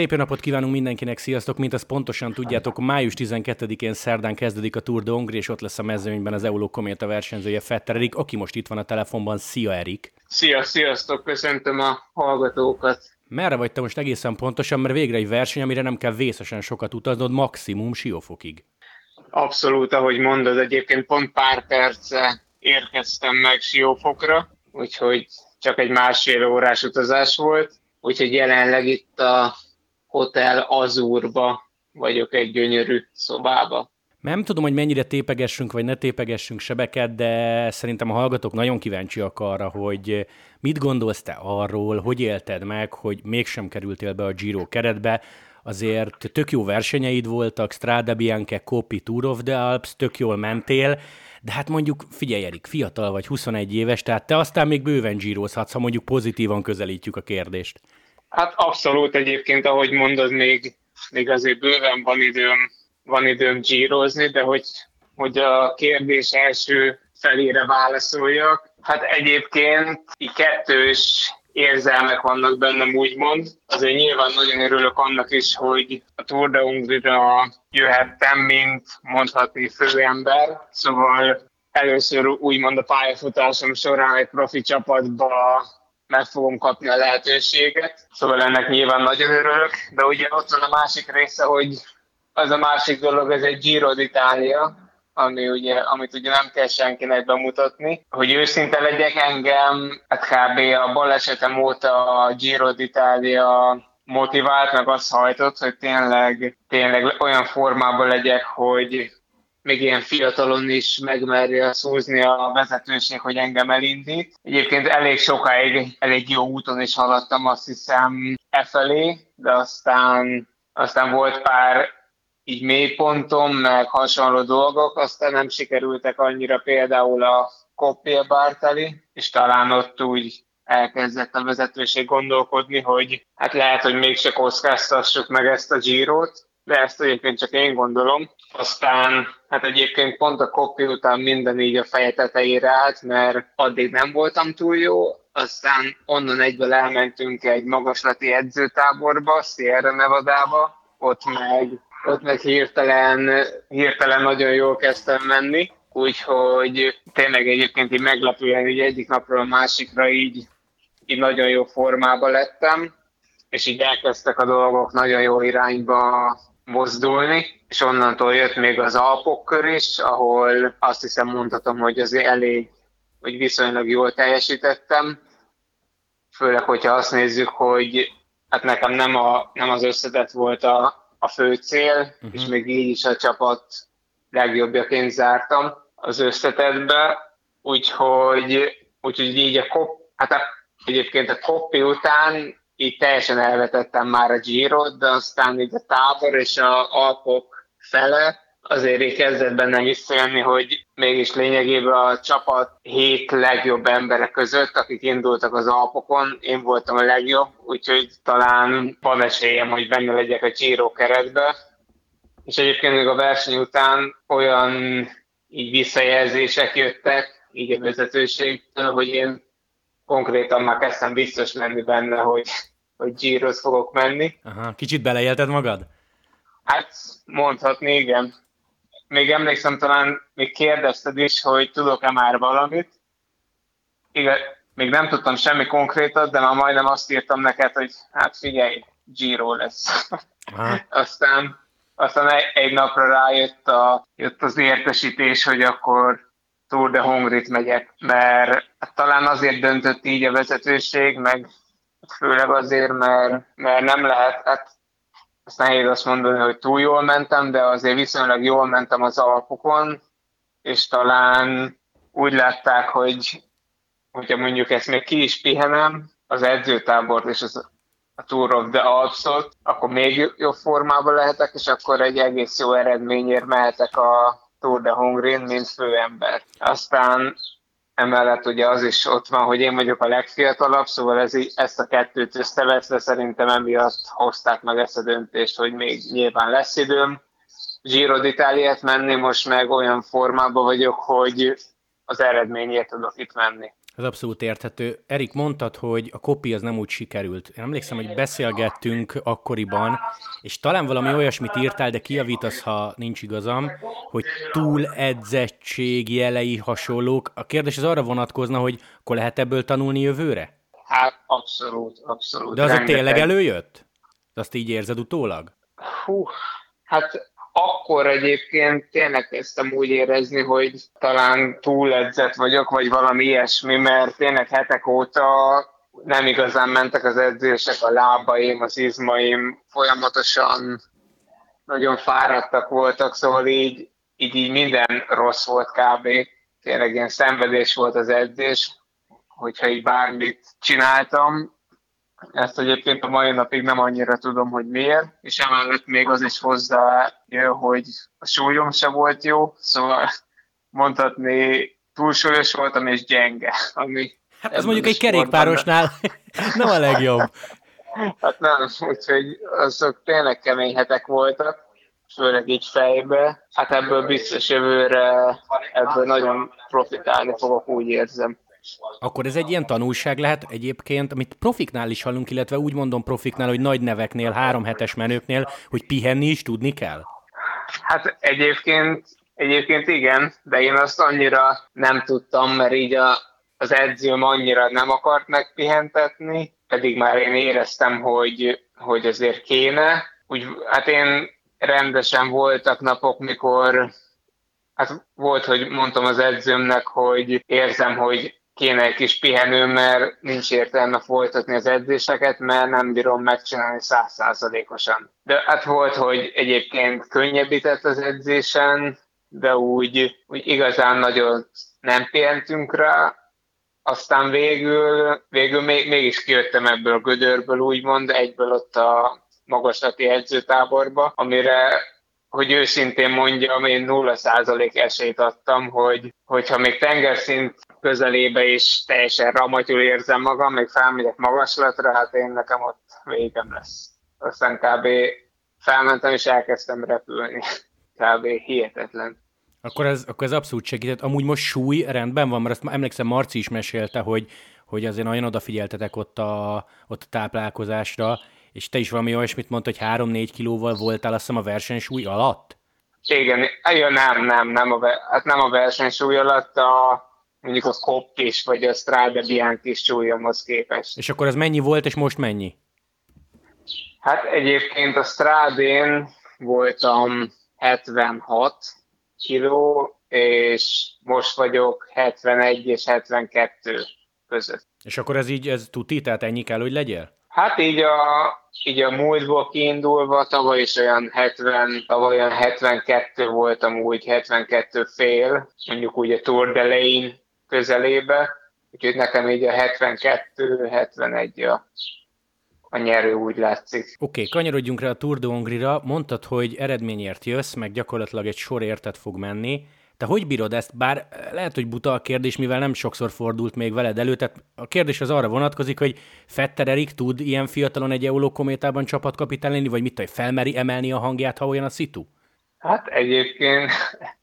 Szép napot kívánunk mindenkinek, sziasztok! Mint azt pontosan tudjátok, május 12-én szerdán kezdődik a Tour de Hongrie, és ott lesz a mezőnyben az Euló Kométa versenyzője Fetter Erik, aki most itt van a telefonban. Szia, Erik! Szia, sziasztok! Köszöntöm a hallgatókat! Merre vagy te most egészen pontosan, mert végre egy verseny, amire nem kell vészesen sokat utaznod, maximum Siófokig. Abszolút, ahogy mondod, egyébként pont pár perce érkeztem meg Siófokra, úgyhogy csak egy másfél órás utazás volt, úgyhogy jelenleg itt a Hotel Azurba vagyok egy gyönyörű szobába. Nem tudom, hogy mennyire tépegessünk, vagy ne tépegessünk sebeket, de szerintem a hallgatók nagyon kíváncsiak arra, hogy mit gondolsz te arról, hogy élted meg, hogy mégsem kerültél be a Giro keretbe, azért tök jó versenyeid voltak, Strada Bianca, Kopi, Tour of the Alps, tök jól mentél, de hát mondjuk, figyelj Erik, fiatal vagy, 21 éves, tehát te aztán még bőven gyírozhatsz, ha mondjuk pozitívan közelítjük a kérdést. Hát abszolút egyébként, ahogy mondod, még, még azért bőven van időm, van időm gyírozni, de hogy, hogy a kérdés első felére válaszoljak, hát egyébként kettős érzelmek vannak bennem, úgymond. Azért nyilván nagyon örülök annak is, hogy a Tour de Hungary-ra jöhettem, mint mondhatni főember. Szóval először úgymond a pályafutásom során egy profi csapatba meg fogom kapni a lehetőséget. Szóval ennek nyilván nagyon örülök, de ugye ott van a másik része, hogy az a másik dolog, ez egy Giro d'Italia, ami ugye, amit ugye nem kell senkinek bemutatni. Hogy őszinte legyek engem, hát kb. a balesetem óta a Giro d'Italia motivált, meg azt hajtott, hogy tényleg, tényleg olyan formában legyek, hogy még ilyen fiatalon is megmerje szúzni a vezetőség, hogy engem elindít. Egyébként elég sokáig, elég jó úton is haladtam, azt hiszem, e felé, de aztán, aztán volt pár így mélypontom, meg hasonló dolgok, aztán nem sikerültek annyira például a Koppél Bartali, és talán ott úgy elkezdett a vezetőség gondolkodni, hogy hát lehet, hogy mégse kockáztassuk meg ezt a Girot, de ezt egyébként csak én gondolom. Aztán hát egyébként pont a Koppi után minden így a feje tetejére állt, mert addig nem voltam túl jó, aztán onnan egyből elmentünk egy magaslati edzőtáborba, Sierra Nevada-ba, ott meg, ott meg hirtelen, hirtelen nagyon jól kezdtem menni, úgyhogy tényleg egyébként így meglepően így egyik napról a másikra így, így nagyon jó formában lettem, és így elkezdtek a dolgok nagyon jó irányba mozdulni, és onnantól jött még az Alpokkör is, ahol azt hiszem mondhatom, hogy azért elég, hogy viszonylag jól teljesítettem, főleg, hogyha azt nézzük, hogy hát nekem nem, a, nem az összetett volt a, a fő cél, uh-huh. és még így is a csapat legjobbjaként zártam az összetetbe, úgyhogy, úgyhogy így a kop, hát a, egyébként a koppi után így teljesen elvetettem már a Giro-t, de aztán így a tábor és a Alpok fele azért így kezdett bennem visszajönni, hogy mégis lényegében a csapat hét legjobb embere között, akik indultak az Alpokon, én voltam a legjobb, úgyhogy talán van esélyem, hogy benne legyek a Giro keretbe. És egyébként még a verseny után olyan így visszajelzések jöttek, így a vezetőségtől, hogy én konkrétan már kezdtem biztos lenni benne, hogy hogy Giroz fogok menni. Aha, kicsit beleélted magad? Hát mondhatni, igen. Még emlékszem, talán még kérdezted is, hogy tudok-e már valamit. Igen, még nem tudtam semmi konkrétat, de már majdnem azt írtam neked, hogy hát figyelj, Giro lesz. aztán, aztán egy napra rájött a, jött az értesítés, hogy akkor Tour de Hongrit megyek, mert hát talán azért döntött így a vezetőség, meg főleg azért, mert, mert nem lehet, hát ezt nehéz azt mondani, hogy túl jól mentem, de azért viszonylag jól mentem az Alpokon, és talán úgy látták, hogy hogyha mondjuk ezt még ki is pihenem, az edzőtábort és az, a Tour of the Alps-ot, akkor még jobb formában lehetek, és akkor egy egész jó eredményért mehetek a Tour de Hongrin, mint főember. Aztán Emellett ugye az is ott van, hogy én vagyok a legfiatalabb, szóval ez, ezt a kettőt összeveszve szerintem emiatt hozták meg ezt a döntést, hogy még nyilván lesz időm Giro menni, most meg olyan formában vagyok, hogy az eredményért tudok itt menni. Ez abszolút érthető. Erik, mondtad, hogy a kopi az nem úgy sikerült. Én emlékszem, hogy beszélgettünk akkoriban, és talán valami olyasmit írtál, de kiavítasz, ha nincs igazam, hogy túl edzettség jelei hasonlók. A kérdés az arra vonatkozna, hogy akkor lehet ebből tanulni jövőre? Hát abszolút, abszolút. De az a tényleg előjött? Azt így érzed utólag? Hú, hát akkor egyébként tényleg kezdtem úgy érezni, hogy talán túledzett vagyok, vagy valami ilyesmi, mert tényleg hetek óta nem igazán mentek az edzések, a lábaim, az izmaim folyamatosan nagyon fáradtak voltak, szóval így, így, így minden rossz volt kb. Tényleg ilyen szenvedés volt az edzés, hogyha így bármit csináltam, ezt egyébként a mai napig nem annyira tudom, hogy miért, és emellett még az is hozzá jön, hogy a súlyom se volt jó, szóval mondhatni túlsúlyos voltam és gyenge, ami... Hát ez mondjuk egy kerékpárosnál nem a legjobb. Hát nem, úgyhogy azok tényleg kemény hetek voltak, főleg így fejbe. Hát ebből biztos jövőre ebből nagyon profitálni fogok, úgy érzem. Akkor ez egy ilyen tanulság lehet egyébként, amit profiknál is hallunk, illetve úgy mondom profiknál, hogy nagy neveknél, három hetes menőknél, hogy pihenni is tudni kell? Hát egyébként, egyébként igen, de én azt annyira nem tudtam, mert így a, az edzőm annyira nem akart megpihentetni, pedig már én éreztem, hogy, hogy azért kéne. Úgy, hát én rendesen voltak napok, mikor hát volt, hogy mondtam az edzőmnek, hogy érzem, hogy kéne egy kis pihenő, mert nincs értelme folytatni az edzéseket, mert nem bírom megcsinálni százszázalékosan. De hát volt, hogy egyébként könnyebbített az edzésen, de úgy, úgy igazán nagyon nem pihentünk rá, aztán végül, végül még, mégis kijöttem ebből a gödörből, úgymond, egyből ott a magaslati edzőtáborba, amire hogy őszintén mondjam, én 0% esélyt adtam, hogy, hogyha még tengerszint közelébe is teljesen ramatyul érzem magam, még felmegyek magaslatra, hát én nekem ott végem lesz. Aztán kb. felmentem és elkezdtem repülni. Kb. hihetetlen. Akkor ez, akkor ez abszolút segített. Amúgy most súly rendben van, mert azt emlékszem, Marci is mesélte, hogy, hogy azért nagyon odafigyeltetek ott a, ott a táplálkozásra, és te is valami olyasmit mondta, hogy 3-4 kilóval voltál azt hiszem a versenysúly alatt? Igen, ja, nem, nem, nem a, hát nem a versenysúly alatt, a, mondjuk a Koppis vagy a Strade Bianchi súlyomhoz képest. És akkor ez mennyi volt, és most mennyi? Hát egyébként a Strádén voltam 76 kiló, és most vagyok 71 és 72 között. És akkor ez így, ez tuti, tehát ennyi kell, hogy legyél? Hát így a, így a múltból kiindulva, tavaly is olyan 70, tavaly olyan 72 voltam úgy, 72 fél, mondjuk úgy a Tour de Lane közelébe, úgyhogy nekem így a 72-71 a, a nyerő úgy látszik. Oké, okay, kanyarodjunk rá a Tour de Hongrie-ra. Mondtad, hogy eredményért jössz, meg gyakorlatilag egy sor érted fog menni. Te hogy bírod ezt? Bár lehet, hogy buta a kérdés, mivel nem sokszor fordult még veled elő, tehát a kérdés az arra vonatkozik, hogy Fetter Erik tud ilyen fiatalon egy Euló kométában csapatkapitán lenni, vagy mit tudom, felmeri emelni a hangját, ha olyan a szitu? Hát egyébként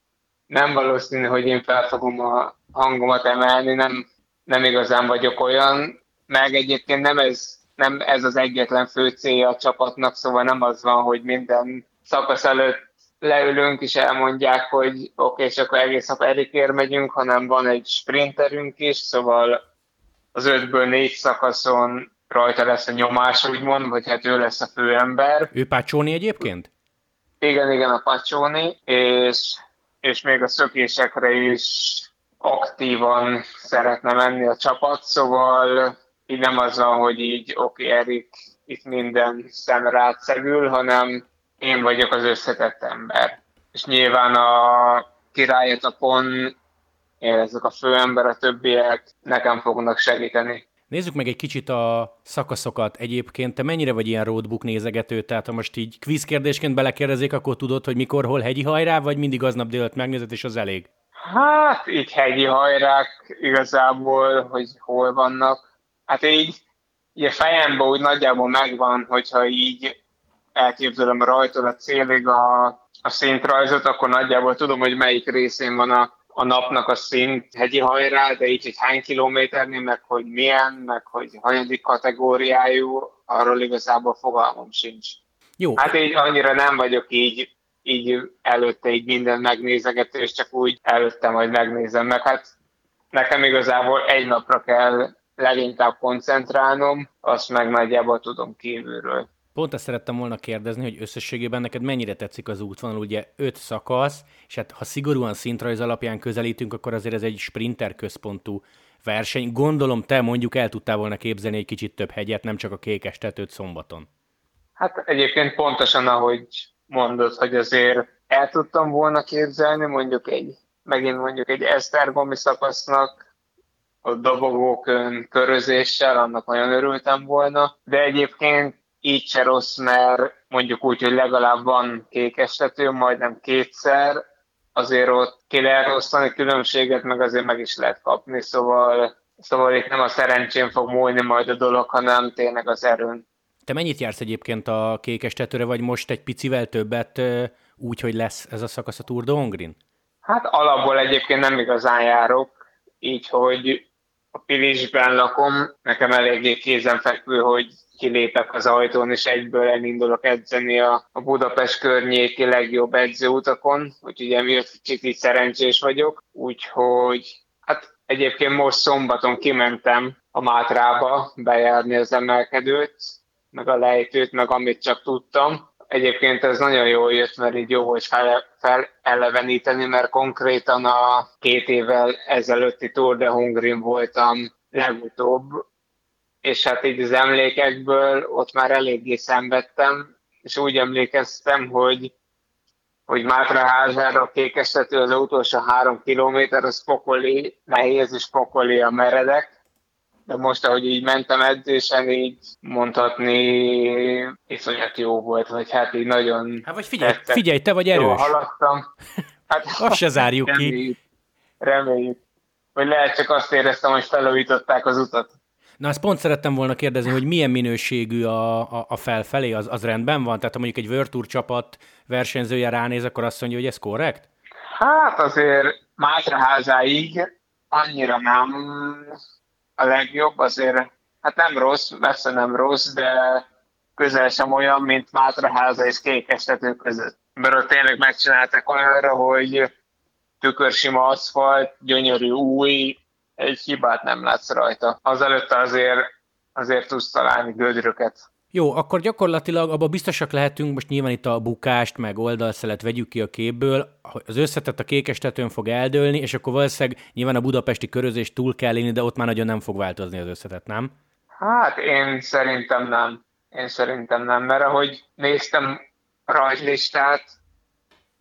nem valószínű, hogy én fel fogom a hangomat emelni, nem, nem igazán vagyok olyan, meg egyébként nem ez, nem ez az egyetlen fő célja a csapatnak, szóval nem az van, hogy minden szakasz előtt leülünk és elmondják, hogy oké, okay, és akkor egész nap Erikért megyünk, hanem van egy sprinterünk is, szóval az ötből négy szakaszon rajta lesz a nyomás, úgymond, vagy hát ő lesz a főember. Ő Pacsóni egyébként? Igen, igen, a Pacsóni, és, és még a szökésekre is aktívan szeretne menni a csapat, szóval így nem az van, hogy így oké, okay, Erik itt minden szem rátszegül, hanem én vagyok az összetett ember. És nyilván a királyetapon én ezek a főember, a többiek nekem fognak segíteni. Nézzük meg egy kicsit a szakaszokat egyébként. Te mennyire vagy ilyen roadbook nézegető? Tehát ha most így quiz kérdésként belekérdezik, akkor tudod, hogy mikor, hol hegyi hajrá, vagy mindig aznap délután megnézed, és az elég? Hát így hegyi hajrák igazából, hogy hol vannak. Hát így, a fejemben úgy nagyjából megvan, hogyha így elképzelem rajtól a célig a, a szintrajzot, akkor nagyjából tudom, hogy melyik részén van a, a napnak a szint hegyi hajrá, de így, hogy hány kilométernél, meg hogy milyen, meg hogy hanyadik kategóriájú, arról igazából fogalmam sincs. Jó. Hát így annyira nem vagyok így, így előtte így minden megnézegető, és csak úgy előtte majd megnézem meg. Hát nekem igazából egy napra kell leginkább koncentrálnom, azt meg nagyjából tudom kívülről. Pont ezt szerettem volna kérdezni, hogy összességében neked mennyire tetszik az útvonal, ugye öt szakasz, és hát ha szigorúan szintrajz alapján közelítünk, akkor azért ez egy sprinter központú verseny. Gondolom te mondjuk el tudtál volna képzelni egy kicsit több hegyet, nem csak a kékes tetőt szombaton. Hát egyébként pontosan, ahogy mondod, hogy azért el tudtam volna képzelni, mondjuk egy, megint mondjuk egy Esztergomi szakasznak, a dobogókön körözéssel, annak nagyon örültem volna, de egyébként így se rossz, mert mondjuk úgy, hogy legalább van kékestető, majdnem kétszer, azért ott ki lehet osztani különbséget, meg azért meg is lehet kapni, szóval, szóval itt nem a szerencsén fog múlni majd a dolog, hanem tényleg az erőn. Te mennyit jársz egyébként a kékes tetőre, vagy most egy picivel többet úgy, hogy lesz ez a szakasz a Tour de Hongrin? Hát alapból egyébként nem igazán járok, így hogy a Pilisben lakom, nekem eléggé kézenfekvő, hogy kilépek az ajtón, és egyből elindulok edzeni a, a Budapest környéki legjobb edzőutakon, úgyhogy emiatt kicsit szerencsés vagyok, úgyhogy hát egyébként most szombaton kimentem a Mátrába bejárni az emelkedőt, meg a lejtőt, meg amit csak tudtam. Egyébként ez nagyon jól jött, mert így jó volt fel, feleleveníteni, mert konkrétan a két évvel ezelőtti Tour de Hongrin voltam legutóbb, és hát így az emlékekből ott már eléggé szenvedtem, és úgy emlékeztem, hogy hogy Mátraházára a kékestető az utolsó három kilométer, az pokoli, nehéz és pokoli a meredek, de most, ahogy így mentem edzésen, így mondhatni iszonyat jó volt, vagy hát így nagyon... Hát vagy figyelj, tettek. figyelj, te vagy erős. Jól haladtam. Hát, Azt se zárjuk reméljük, ki. Reméljük. Vagy lehet csak azt éreztem, hogy felújították az utat. Na, ezt pont szerettem volna kérdezni, hogy milyen minőségű a, a, a felfelé, az, az rendben van? Tehát ha mondjuk egy World Tour csapat versenyzője ránéz, akkor azt mondja, hogy ez korrekt? Hát azért Mátraházáig annyira nem a legjobb, azért hát nem rossz, messze nem rossz, de közel sem olyan, mint Mátraháza és Kékestető között. Mert tényleg megcsináltak olyanra, hogy tükörsima aszfalt, gyönyörű új, egy hibát nem látsz rajta. Azelőtt azért, azért tudsz találni gödröket. Jó, akkor gyakorlatilag abban biztosak lehetünk, most nyilván itt a bukást, meg oldalszelet vegyük ki a képből, az összetett a kékes tetőn fog eldőlni, és akkor valószínűleg nyilván a budapesti körözést túl kell élni, de ott már nagyon nem fog változni az összetett, nem? Hát én szerintem nem. Én szerintem nem, mert ahogy néztem rajzlistát,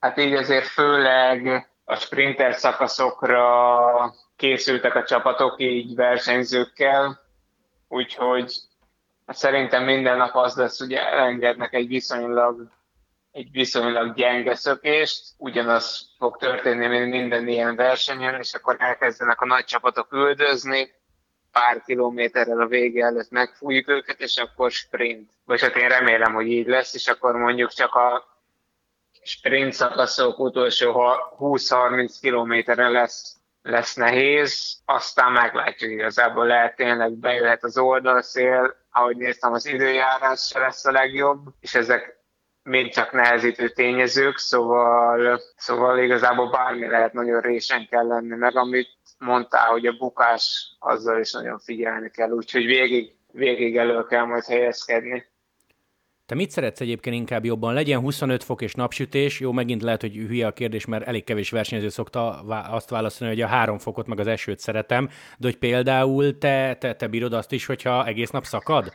hát így azért főleg a sprinter szakaszokra készültek a csapatok így versenyzőkkel, úgyhogy szerintem minden nap az lesz, ugye elengednek egy viszonylag egy viszonylag gyenge szökést, ugyanaz fog történni, minden ilyen versenyen, és akkor elkezdenek a nagy csapatok üldözni, pár kilométerrel a vége előtt megfújjuk őket, és akkor sprint. Vagy hát én remélem, hogy így lesz, és akkor mondjuk csak a sprint szakaszok utolsó 20-30 kilométerre lesz lesz nehéz, aztán meglátjuk igazából, lehet tényleg bejöhet az oldalszél, ahogy néztem, az időjárás se lesz a legjobb, és ezek mind csak nehezítő tényezők, szóval, szóval igazából bármi lehet, nagyon résen kell lenni, meg amit mondtál, hogy a bukás, azzal is nagyon figyelni kell, úgyhogy végig, végig elő kell majd helyezkedni. Te mit szeretsz egyébként inkább jobban? Legyen 25 fok és napsütés, jó, megint lehet, hogy hülye a kérdés, mert elég kevés versenyző szokta azt válaszolni, hogy a három fokot meg az esőt szeretem, de hogy például te, te, te bírod azt is, hogyha egész nap szakad?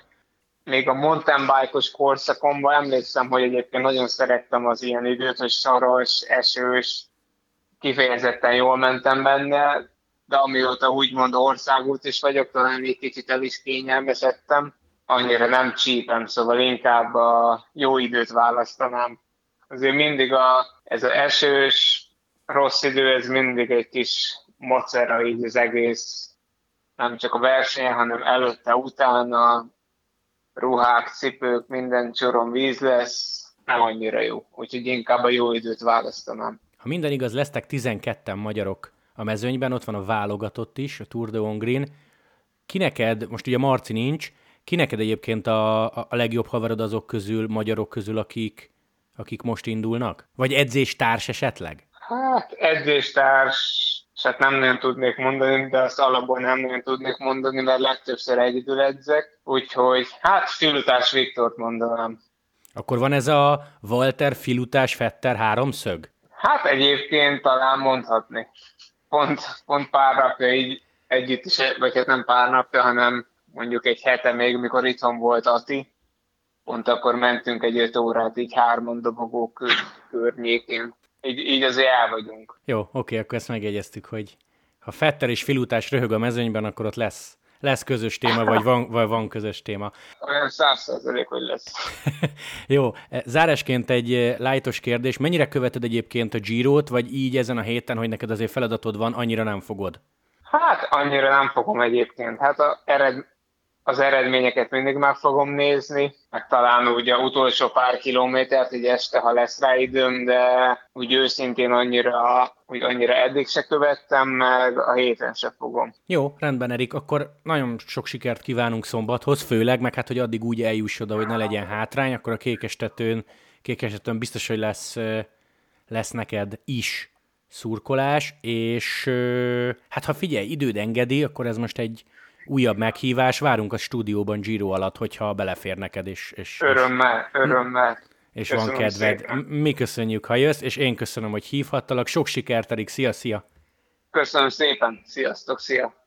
Még a mountain bike-os korszakomban emlékszem, hogy egyébként nagyon szerettem az ilyen időt, hogy saros, esős, kifejezetten jól mentem benne, de amióta úgymond országút is vagyok, talán egy kicsit el is kényelmesedtem annyira nem csípem, szóval inkább a jó időt választanám. Azért mindig a, ez az esős, rossz idő, ez mindig egy kis mocera így az egész, nem csak a verseny, hanem előtte, utána, ruhák, cipők, minden csoron víz lesz, nem annyira jó. Úgyhogy inkább a jó időt választanám. Ha minden igaz, lesztek 12 magyarok a mezőnyben, ott van a válogatott is, a Tour de Hongrin. Ki neked, most ugye Marci nincs, ki neked egyébként a, a legjobb haverod azok közül, magyarok közül, akik, akik most indulnak? Vagy edzéstárs esetleg? Hát edzéstárs, hát nem nagyon tudnék mondani, de azt alapból nem nagyon tudnék mondani, mert legtöbbször egyedül edzek, úgyhogy hát Filutás Viktort mondanám. Akkor van ez a Walter Filutás Fetter háromszög? Hát egyébként talán mondhatni. Pont, pont pár napja így együtt is, vagy hát nem pár napja, hanem mondjuk egy hete még, mikor itthon volt Ati, pont akkor mentünk egy öt órát így hárman dobogó környékén. Így, így azért el vagyunk. Jó, oké, akkor ezt megjegyeztük, hogy ha Fetter és Filutás röhög a mezőnyben, akkor ott lesz, lesz közös téma, vagy van, vagy van közös téma. Olyan száz százalék, hogy lesz. Jó, zárásként egy lájtos kérdés. Mennyire követed egyébként a Girot, vagy így ezen a héten, hogy neked azért feladatod van, annyira nem fogod? Hát annyira nem fogom egyébként. Hát a ered, az eredményeket mindig meg fogom nézni, meg talán úgy a utolsó pár kilométert, így este, ha lesz rá időm, de úgy őszintén annyira, úgy annyira eddig se követtem, meg a héten se fogom. Jó, rendben, Erik, akkor nagyon sok sikert kívánunk szombathoz, főleg, meg hát, hogy addig úgy eljuss oda, hogy ne legyen hátrány, akkor a kékestetőn, kékestetőn biztos, hogy lesz, lesz neked is szurkolás, és hát ha figyelj, időd engedi, akkor ez most egy újabb meghívás, várunk a stúdióban Giro alatt, hogyha belefér neked, és... és örömmel, örömmel. És Köszönöm van kedved. Szépen. Mi köszönjük, ha jössz, és én köszönöm, hogy hívhattalak. Sok sikert, Erik. Szia, szia! Köszönöm szépen. Sziasztok, szia!